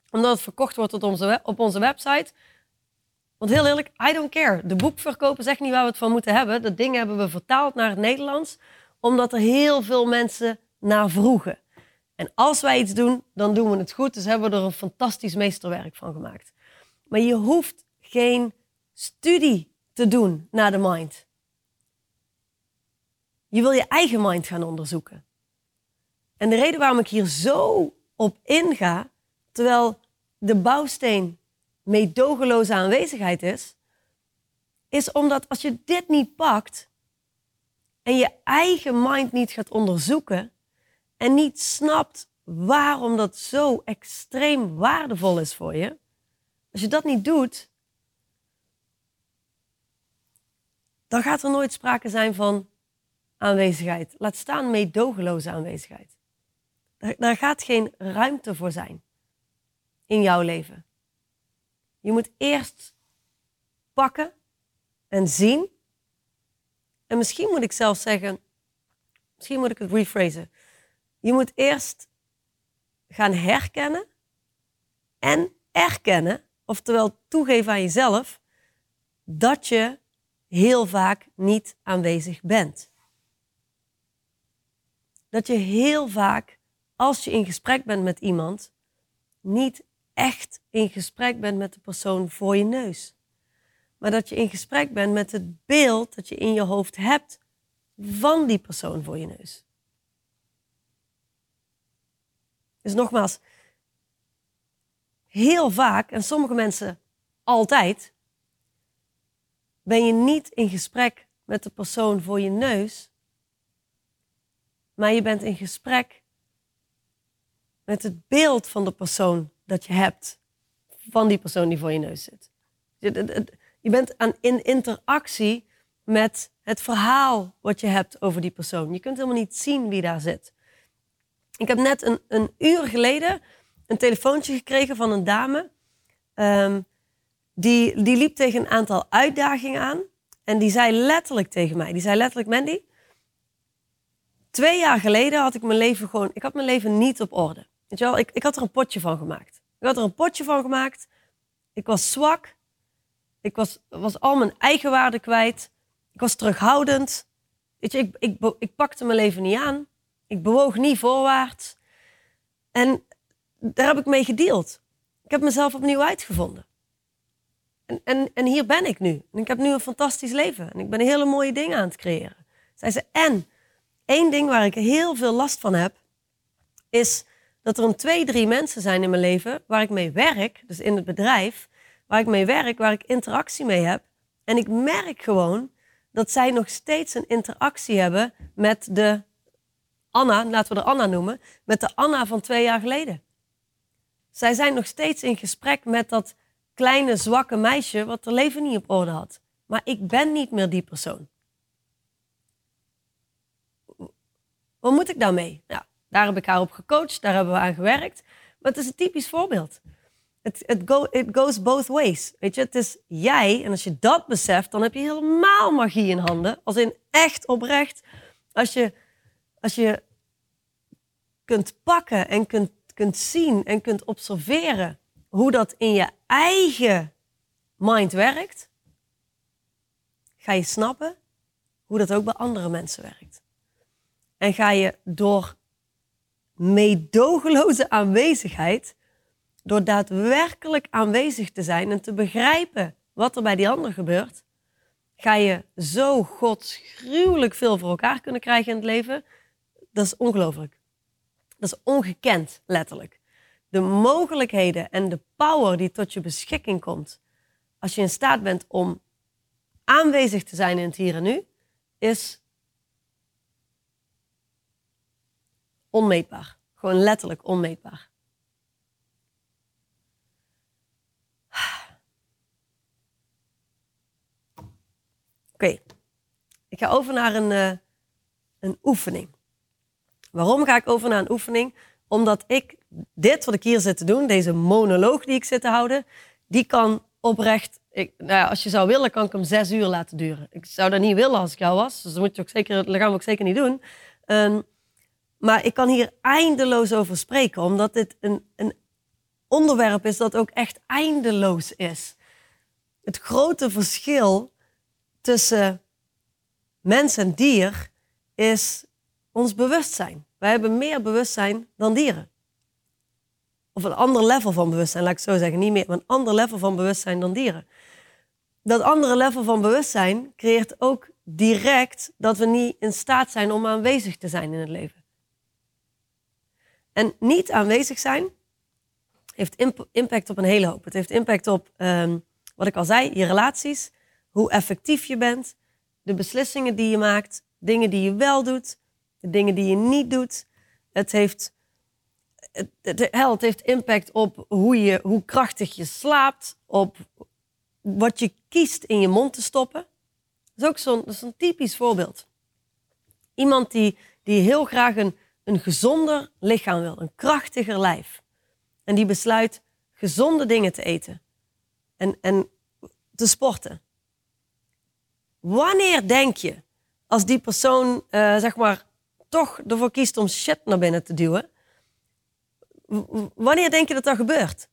omdat het verkocht wordt op onze, op onze website. Want heel eerlijk, I don't care. De boekverkopen zegt niet waar we het van moeten hebben. Dat ding hebben we vertaald naar het Nederlands, omdat er heel veel mensen naar vroegen. En als wij iets doen, dan doen we het goed. Dus hebben we er een fantastisch meesterwerk van gemaakt. Maar je hoeft geen studie te doen naar de mind. Je wil je eigen mind gaan onderzoeken. En de reden waarom ik hier zo op inga, terwijl de bouwsteen meedogenloze aanwezigheid is, is omdat als je dit niet pakt en je eigen mind niet gaat onderzoeken en niet snapt waarom dat zo extreem waardevol is voor je, als je dat niet doet, dan gaat er nooit sprake zijn van aanwezigheid. Laat staan meedogenloze aanwezigheid. Daar gaat geen ruimte voor zijn in jouw leven. Je moet eerst pakken en zien. En misschien moet ik zelf zeggen, misschien moet ik het rephrasen. Je moet eerst gaan herkennen en erkennen, oftewel toegeven aan jezelf, dat je heel vaak niet aanwezig bent. Dat je heel vaak als je in gesprek bent met iemand, niet echt in gesprek bent met de persoon voor je neus. Maar dat je in gesprek bent met het beeld dat je in je hoofd hebt van die persoon voor je neus. Dus nogmaals, heel vaak, en sommige mensen altijd, ben je niet in gesprek met de persoon voor je neus, maar je bent in gesprek met het beeld van de persoon dat je hebt, van die persoon die voor je neus zit. Je bent aan, in interactie met het verhaal wat je hebt over die persoon. Je kunt helemaal niet zien wie daar zit. Ik heb net een, een uur geleden een telefoontje gekregen van een dame. Um, die, die liep tegen een aantal uitdagingen aan. En die zei letterlijk tegen mij, die zei letterlijk, Mandy, twee jaar geleden had ik mijn leven gewoon, ik had mijn leven niet op orde. Weet je wel, ik, ik had er een potje van gemaakt. Ik had er een potje van gemaakt Ik was zwak. Ik was, was al mijn eigenwaarde kwijt. Ik was terughoudend. Weet je, ik, ik, ik pakte mijn leven niet aan. Ik bewoog niet voorwaarts. En daar heb ik mee gedeeld. Ik heb mezelf opnieuw uitgevonden. En, en, en hier ben ik nu. En ik heb nu een fantastisch leven. En ik ben hele mooie dingen aan het creëren. Zei ze, en één ding waar ik heel veel last van heb, is dat er een twee, drie mensen zijn in mijn leven waar ik mee werk, dus in het bedrijf, waar ik mee werk, waar ik interactie mee heb. En ik merk gewoon dat zij nog steeds een interactie hebben met de Anna, laten we de Anna noemen, met de Anna van twee jaar geleden. Zij zijn nog steeds in gesprek met dat kleine, zwakke meisje wat haar leven niet op orde had. Maar ik ben niet meer die persoon. Wat moet ik daarmee? Ja, daar heb ik haar op gecoacht, daar hebben we aan gewerkt. Maar het is een typisch voorbeeld. Het it, go, it goes both ways. Weet je, het is jij. En als je dat beseft, dan heb je helemaal magie in handen. Als in echt oprecht. Als je, als je kunt pakken en kunt, kunt zien en kunt observeren hoe dat in je eigen mind werkt, ga je snappen hoe dat ook bij andere mensen werkt. En ga je door meedogenloze aanwezigheid, door daadwerkelijk aanwezig te zijn en te begrijpen wat er bij die ander gebeurt, ga je zo godsgruwelijk veel voor elkaar kunnen krijgen in het leven. Dat is ongelooflijk. Dat is ongekend, letterlijk. De mogelijkheden en de power die tot je beschikking komt als je in staat bent om aanwezig te zijn in het hier en nu, is onmeetbaar. Gewoon letterlijk onmeetbaar. Oké, ik ga over naar een, uh, een oefening. Waarom ga ik over naar een oefening? Omdat ik dit wat ik hier zit te doen, deze monoloog die ik zit te houden, die kan oprecht, nou ja, als je zou willen, kan ik hem zes uur laten duren. Ik zou dat niet willen als ik jou was, dus dat, moet je ook zeker, dat gaan we ook zeker niet doen. Um, maar ik kan hier eindeloos over spreken, omdat dit een, een onderwerp is dat ook echt eindeloos is. Het grote verschil tussen mens en dier is ons bewustzijn. Wij hebben meer bewustzijn dan dieren. Of een ander level van bewustzijn, laat ik zo zeggen. Niet meer, maar een ander level van bewustzijn dan dieren. Dat andere level van bewustzijn creëert ook direct dat we niet in staat zijn om aanwezig te zijn in het leven. En niet aanwezig zijn heeft impact op een hele hoop. Het heeft impact op, um, wat ik al zei, je relaties, hoe effectief je bent, de beslissingen die je maakt, dingen die je wel doet, de dingen die je niet doet. Het heeft, het, het, heeft impact op hoe, je, hoe krachtig je slaapt, op wat je kiest in je mond te stoppen. Dat is ook zo'n zo typisch voorbeeld. Iemand die, die heel graag een, een gezonder lichaam wil, een krachtiger lijf. En die besluit gezonde dingen te eten en, en te sporten. Wanneer denk je, als die persoon uh, zeg maar toch ervoor kiest om shit naar binnen te duwen, wanneer denk je dat dat gebeurt?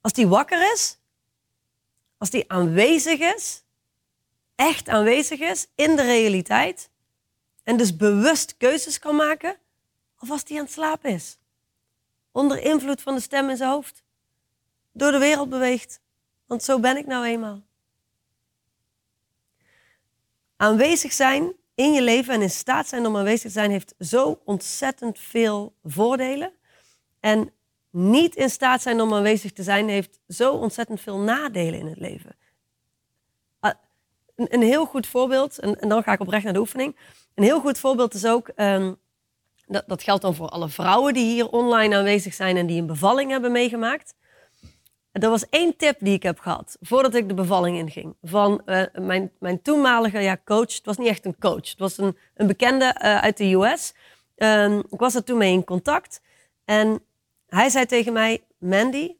Als die wakker is? Als die aanwezig is? Echt aanwezig is in de realiteit? En dus bewust keuzes kan maken? Of als die aan het slapen is? Onder invloed van de stem in zijn hoofd? Door de wereld beweegt? Want zo ben ik nou eenmaal. Aanwezig zijn in je leven en in staat zijn om aanwezig te zijn, heeft zo ontzettend veel voordelen. En niet in staat zijn om aanwezig te zijn, heeft zo ontzettend veel nadelen in het leven. Ah, een, heel goed voorbeeld, en, dan ga ik oprecht naar de oefening. Een heel goed voorbeeld is ook, um, dat, dat geldt dan voor alle vrouwen die hier online aanwezig zijn en die een bevalling hebben meegemaakt. Er was één tip die ik heb gehad voordat ik de bevalling inging. Van uh, mijn, mijn toenmalige ja, coach. Het was niet echt een coach. Het was een, een bekende uh, uit de US. Um, ik was er toen mee in contact. En hij zei tegen mij: Mandy,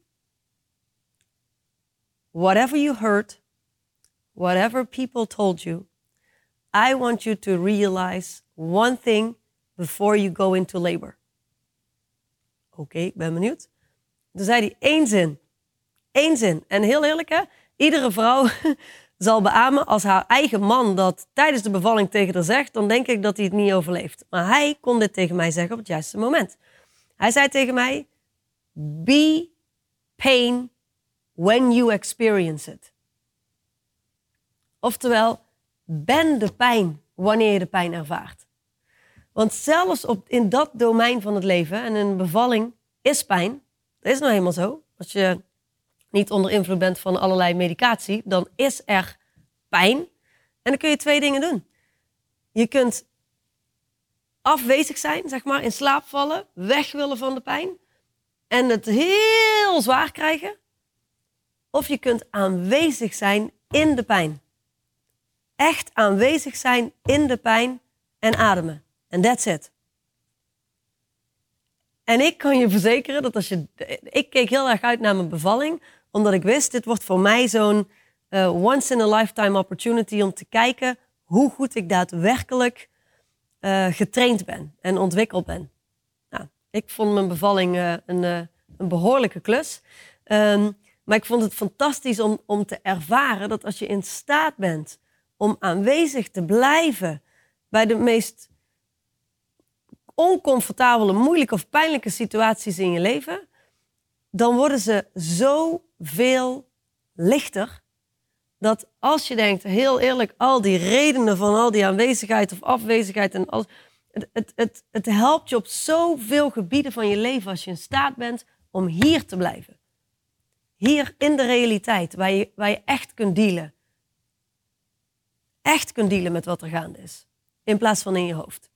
whatever you heard, whatever people told you, I want you to realize one thing before you go into labor. Oké, ik ben benieuwd. Toen zei hij één zin. Eén zin. En heel eerlijk hè, iedere vrouw zal beamen als haar eigen man dat tijdens de bevalling tegen haar zegt, dan denk ik dat hij het niet overleeft. Maar hij kon dit tegen mij zeggen op het juiste moment. Hij zei tegen mij: Be pain when you experience it. Oftewel, ben de pijn wanneer je de pijn ervaart. Want zelfs op, in dat domein van het leven en een bevalling is pijn. Dat is nou helemaal zo. Als je niet onder invloed bent van allerlei medicatie, dan is er pijn. En dan kun je twee dingen doen. Je kunt afwezig zijn, zeg maar, in slaap vallen, weg willen van de pijn en het heel zwaar krijgen. Of je kunt aanwezig zijn in de pijn. Echt aanwezig zijn in de pijn en ademen. En that's it. En ik kan je verzekeren dat als je. Ik keek heel erg uit naar mijn bevalling, omdat ik wist, dit wordt voor mij zo'n uh, once in a lifetime opportunity om te kijken hoe goed ik daadwerkelijk uh, getraind ben en ontwikkeld ben. Nou, ik vond mijn bevalling uh, een, een, behoorlijke klus. Um, maar ik vond het fantastisch om, om te ervaren dat als je in staat bent om aanwezig te blijven bij de meest oncomfortabele, moeilijke of pijnlijke situaties in je leven, dan worden ze zoveel lichter. Dat als je denkt, heel eerlijk, al die redenen van al die aanwezigheid of afwezigheid en alles, het, het, het, helpt je op zoveel gebieden van je leven als je in staat bent om hier te blijven. Hier in de realiteit, waar je, waar je echt kunt dealen. Echt kunt dealen met wat er gaande is, in plaats van in je hoofd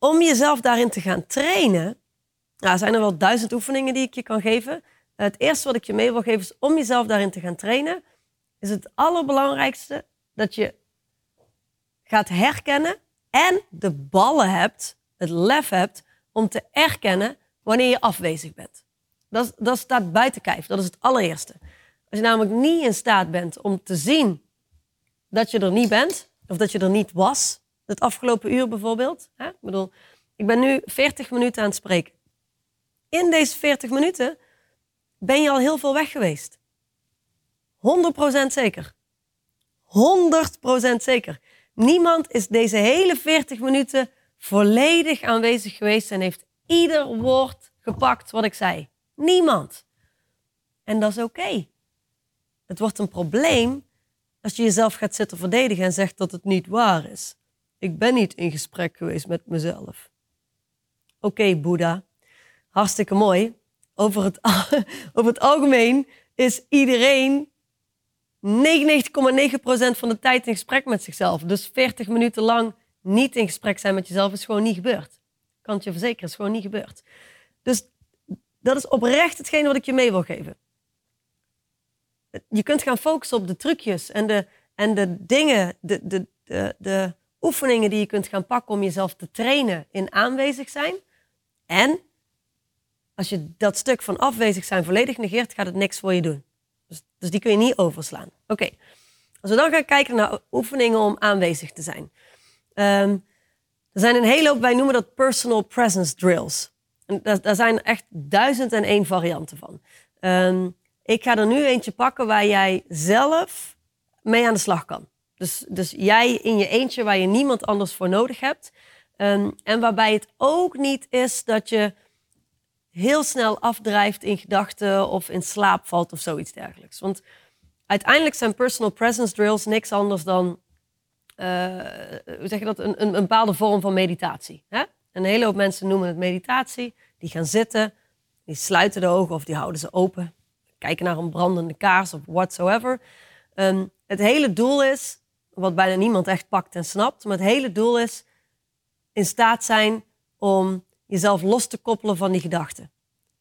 om jezelf daarin te gaan trainen, nou, zijn er wel duizend oefeningen die ik je kan geven. Het eerste wat ik je mee wil geven is om jezelf daarin te gaan trainen, is het allerbelangrijkste dat je gaat herkennen en de ballen hebt, het lef hebt, om te erkennen wanneer je afwezig bent. Dat, dat staat buiten kijf. Dat is het allereerste. Als je namelijk niet in staat bent om te zien dat je er niet bent, of dat je er niet was, het afgelopen uur bijvoorbeeld. Hè? Ik bedoel, ik ben nu 40 minuten aan het spreken. In deze 40 minuten ben je al heel veel weg geweest. 100% zeker. 100% zeker. Niemand is deze hele 40 minuten volledig aanwezig geweest en heeft ieder woord gepakt wat ik zei. Niemand. En dat is oké. Het wordt een probleem als je jezelf gaat zitten verdedigen en zegt dat het niet waar is. Ik ben niet in gesprek geweest met mezelf. Oké, Boeddha, hartstikke mooi. Over het, het algemeen is iedereen 99,9% van de tijd in gesprek met zichzelf. Dus 40 minuten lang niet in gesprek zijn met jezelf is gewoon niet gebeurd. Kan je verzekeren, is gewoon niet gebeurd. Dus dat is oprecht hetgeen wat ik je mee wil geven. Je kunt gaan focussen op de trucjes en de, en de dingen, de, de, de, de, oefeningen die je kunt gaan pakken om jezelf te trainen in aanwezig zijn. En als je dat stuk van afwezig zijn volledig negeert, gaat het niks voor je doen. Dus, dus die kun je niet overslaan. Oké, als we dan gaan kijken naar oefeningen om aanwezig te zijn. Um, er zijn een hele hoop, wij noemen dat personal presence drills. En daar, daar zijn echt duizend en één varianten van. Um, ik ga er nu eentje pakken waar jij zelf mee aan de slag kan. Dus, dus jij in je eentje waar je niemand anders voor nodig hebt. Um, en waarbij het ook niet is dat je heel snel afdrijft in gedachten of in slaap valt of zoiets dergelijks. Want uiteindelijk zijn personal presence drills niks anders dan uh, hoe zeg je dat, een, een, bepaalde vorm van meditatie. Hè? Een hele hoop mensen noemen het meditatie. Die gaan zitten, die sluiten de ogen of die houden ze open. Kijken naar een brandende kaars of whatsoever. Um, het hele doel is wat bijna niemand echt pakt en snapt. Maar het hele doel is in staat zijn om jezelf los te koppelen van die gedachten.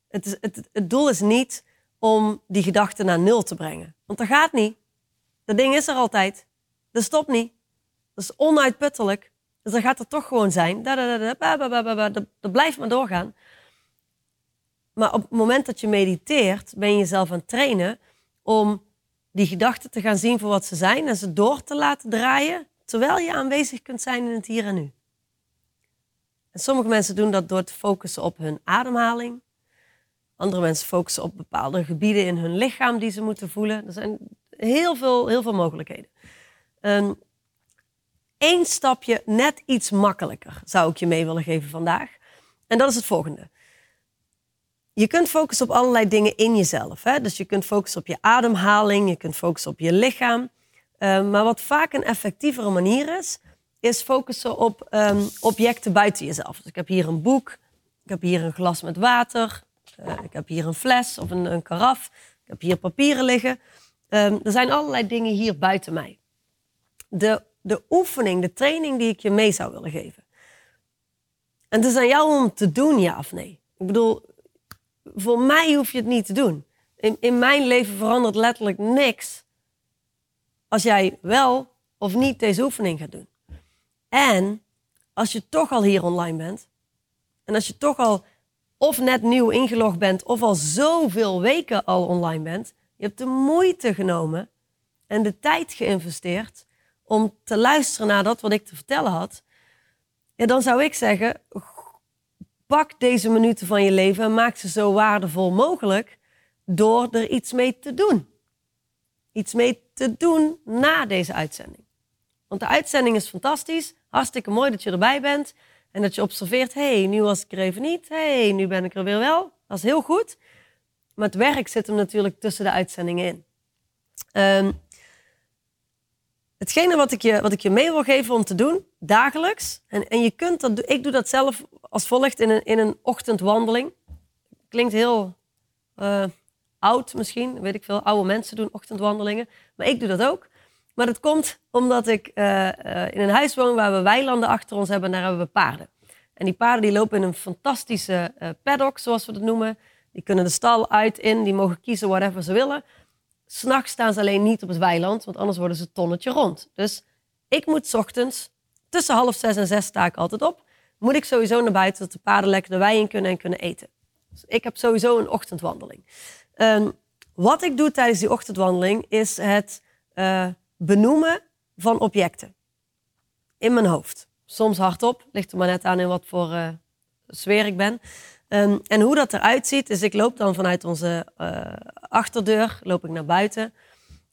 Het, het, doel is niet om die gedachten naar nul te brengen. Want dat gaat niet. Dat ding is er altijd. Dat stopt niet. Dat is onuitputtelijk. Dus dan gaat er toch gewoon zijn. Dat blijft maar doorgaan. Maar op het moment dat je mediteert, ben je jezelf aan het trainen om die gedachten te gaan zien voor wat ze zijn en ze door te laten draaien, terwijl je aanwezig kunt zijn in het hier en nu. En sommige mensen doen dat door te focussen op hun ademhaling, Andere mensen focussen op bepaalde gebieden in hun lichaam die ze moeten voelen. Er zijn heel veel, heel veel mogelijkheden. Eén ehm, stapje net iets makkelijker zou ik je mee willen geven vandaag. En dat is het volgende. Je kunt focussen op allerlei dingen in jezelf. Hè? Dus je kunt focussen op je ademhaling, je kunt focussen op je lichaam. Ehm, maar wat vaak een effectievere manier is, is focussen op um, objecten buiten jezelf. Dus ik heb hier een boek, ik heb hier een glas met water, uh, ik heb hier een fles of een, een karaf, ik heb hier papieren liggen. Um, er zijn allerlei dingen hier buiten mij. De, de oefening, de training die ik je mee zou willen geven. En het is aan jou om te doen, ja of nee. Ik bedoel, voor mij hoef je het niet te doen. In, in mijn leven verandert letterlijk niks als jij wel of niet deze oefening gaat doen. En als je toch al hier online bent, en als je toch al of net nieuw ingelogd bent, of al zoveel weken al online bent, je hebt de moeite genomen en de tijd geïnvesteerd om te luisteren naar dat wat ik te vertellen had, ja, dan zou ik zeggen, pak deze minuten van je leven en maak ze zo waardevol mogelijk door er iets mee te doen. Iets mee te doen na deze uitzending. Want de uitzending is fantastisch. Hartstikke mooi dat je erbij bent. En dat je observeert, hé, hey, nu was ik er even niet. Hé, hey, nu ben ik er weer wel. Dat is heel goed. Maar het werk zit hem natuurlijk tussen de uitzendingen in. Um, hetgene wat ik, je, wat ik je mee wil geven om te doen, dagelijks. En, en je kunt dat, ik doe dat zelf als volgt in een, in een ochtendwandeling. Klinkt heel uh, oud misschien, weet ik veel. Oude mensen doen ochtendwandelingen. Maar ik doe dat ook. Maar dat komt omdat ik uh, uh, in een huis woon waar we weilanden achter ons hebben en daar hebben we paarden. En die paarden die lopen in een fantastische paddock, zoals we dat noemen. Die kunnen de stal uit, in, die mogen kiezen whatever ze willen. S'nachts staan ze alleen niet op het weiland, want anders worden ze tonnetje rond. Dus ik moet ochtends, tussen half zes en zes sta ik altijd op, moet ik sowieso naar buiten dat de paarden lekker de wei in kunnen en kunnen eten. Dus ik heb sowieso een ochtendwandeling. Um, wat ik doe tijdens die ochtendwandeling is het uh, benoemen van objecten in mijn hoofd. Soms hardop, ligt er maar net aan in wat voor uh, sfeer ik ben. Um, en hoe dat eruit ziet, is ik loop dan vanuit onze uh, achterdeur loop ik naar buiten.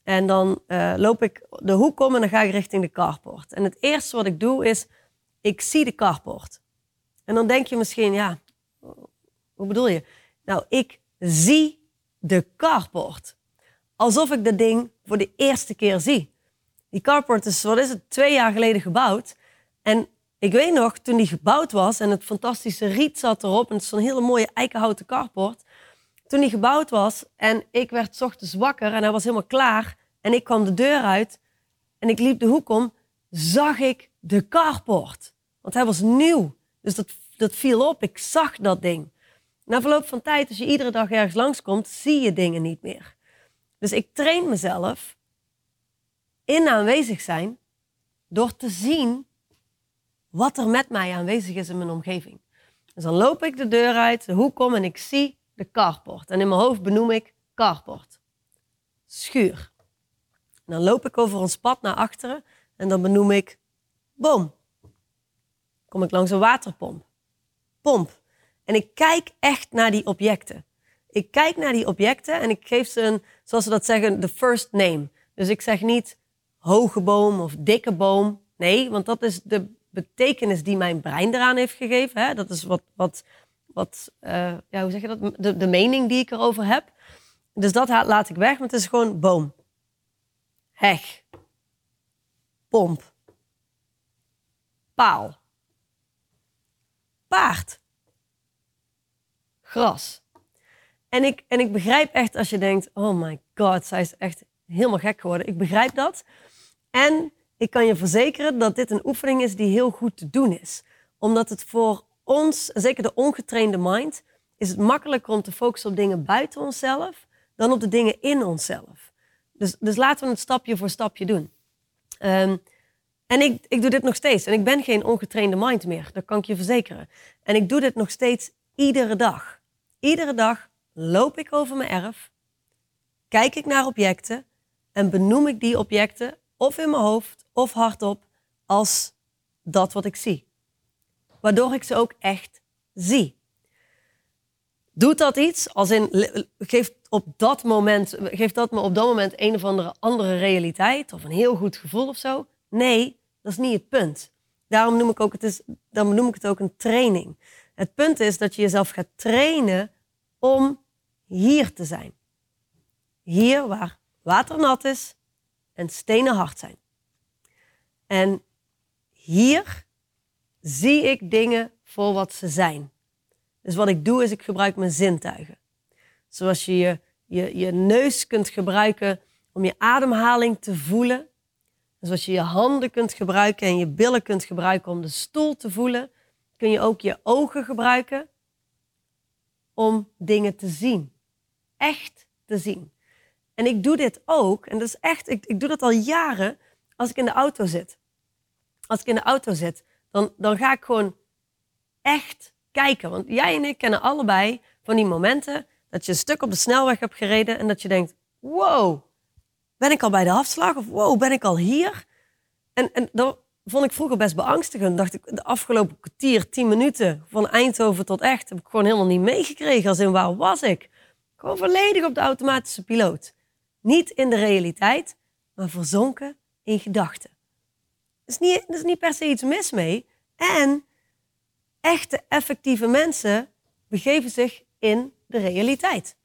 En dan uh, loop ik de hoek om en dan ga ik richting de carport. En het eerste wat ik doe is, ik zie de carport. En dan denk je misschien, ja, hoe bedoel je? Nou, ik zie de carport. Alsof ik dat ding voor de eerste keer zie. Die carport is, wat is het, twee jaar geleden gebouwd. En ik weet nog, toen die gebouwd was en het fantastische riet zat erop... en het is zo'n hele mooie eikenhouten carport... toen die gebouwd was en ik werd ochtends wakker en hij was helemaal klaar... en ik kwam de deur uit en ik liep de hoek om, zag ik de carport. Want hij was nieuw, dus dat, dat viel op. Ik zag dat ding. Na verloop van tijd, als je iedere dag ergens langskomt, zie je dingen niet meer. Dus ik train mezelf in aanwezig zijn door te zien wat er met mij aanwezig is in mijn omgeving. Dus dan loop ik de deur uit, de hoek en ik zie de carport. En in mijn hoofd benoem ik carport. Schuur. Dan loop ik over ons pad naar achteren en dan benoem ik boom. Kom ik langs een waterpomp. Pomp. En ik kijk echt naar die objecten. Ik kijk naar die objecten en ik geef ze een, zoals ze dat zeggen, de first name. Dus ik zeg niet hoge boom of dikke boom. Nee, want dat is de betekenis die mijn brein eraan heeft gegeven. Hè? Dat is wat, wat, wat uh, ja, hoe zeg je dat? De, de mening die ik erover heb. Dus dat laat ik weg, want het is gewoon boom. Heg. Pomp. Paal. Paard. Gras. En ik, en ik begrijp echt als je denkt, oh my god, zij is echt helemaal gek geworden. Ik begrijp dat. En ik kan je verzekeren dat dit een oefening is die heel goed te doen is. Omdat het voor ons, zeker de ongetrainde mind, is het makkelijker om te focussen op dingen buiten onszelf dan op de dingen in onszelf. Dus, dus laten we het stapje voor stapje doen. Um, en ik, ik doe dit nog steeds. En ik ben geen ongetrainde mind meer, dat kan ik je verzekeren. En ik doe dit nog steeds iedere dag. Iedere dag loop ik over mijn erf, kijk ik naar objecten en benoem ik die objecten of in mijn hoofd of hardop als dat wat ik zie. Waardoor ik ze ook echt zie. Doet dat iets? Als in, geeft, op dat moment, geeft dat me op dat moment een of andere andere realiteit of een heel goed gevoel of zo? Nee, dat is niet het punt. Daarom noem ik, ook, het is, daarom noem ik het ook een training. Het punt is dat je jezelf gaat trainen om hier te zijn. Hier waar water nat is en stenen hard zijn. En hier zie ik dingen voor wat ze zijn. Dus wat ik doe is ik gebruik mijn zintuigen. Zoals je je, je, je neus kunt gebruiken om je ademhaling te voelen. Zoals je je handen kunt gebruiken en je billen kunt gebruiken om de stoel te voelen, kun je ook je ogen gebruiken om dingen te zien. Echt te zien. En ik doe dit ook, en dat is echt, ik, ik doe dat al jaren als ik in de auto zit. Als ik in de auto zit, dan, dan ga ik gewoon echt kijken. Want jij en ik kennen allebei van die momenten dat je een stuk op de snelweg hebt gereden en dat je denkt: wow, ben ik al bij de afslag? Of wow, ben ik al hier? En, en dat vond ik vroeger best beangstigend. Dacht ik, de afgelopen kwartier, tien minuten van Eindhoven tot echt, heb ik gewoon helemaal niet meegekregen. Als in waar was ik? Gewoon volledig op de automatische piloot. Niet in de realiteit, maar verzonken in gedachten. Er is, niet, is niet per se iets mis mee. En echte effectieve mensen begeven zich in de realiteit.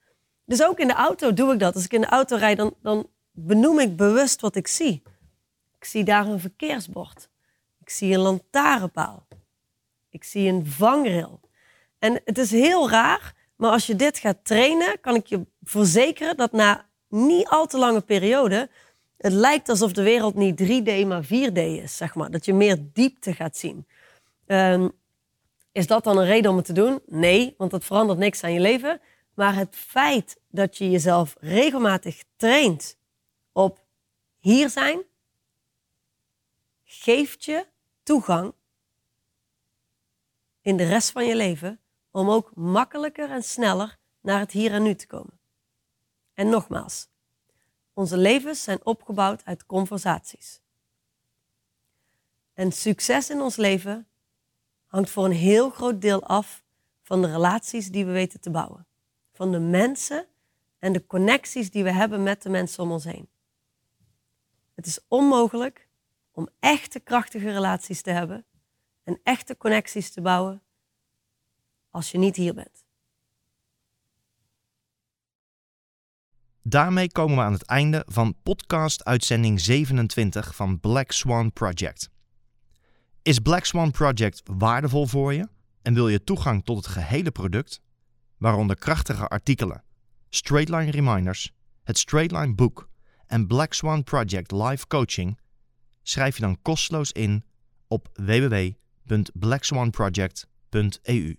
Dus ook in de auto doe ik dat. Als ik in de auto rijd, dan, dan benoem ik bewust wat ik zie. Ik zie daar een verkeersbord. Ik zie een lantaarnpaal. Ik zie een vangrail. En het is heel raar, maar als je dit gaat trainen, kan ik je verzekeren dat na niet al te lange periode het lijkt alsof de wereld niet 3D, maar 4D is, zeg maar. Dat je meer diepte gaat zien. Ehm, is dat dan een reden om het te doen? Nee, want dat verandert niks aan je leven. Maar het feit dat je jezelf regelmatig traint op hier zijn, geeft je toegang in de rest van je leven om ook makkelijker en sneller naar het hier en nu te komen. En nogmaals, onze levens zijn opgebouwd uit conversaties. En succes in ons leven hangt voor een heel groot deel af van de relaties die we weten te bouwen. Van de mensen en de connecties die we hebben met de mensen om ons heen. Het is onmogelijk om echte krachtige relaties te hebben en echte connecties te bouwen als je niet hier bent. Daarmee komen we aan het einde van podcast uitzending 27 van Black Swan Project. Is Black Swan Project waardevol voor je en wil je toegang tot het gehele product, waaronder krachtige artikelen, Straightline Reminders, het Straightline Boek en Black Swan Project Live Coaching? Schrijf je dan kosteloos in op www.blackswanproject.eu.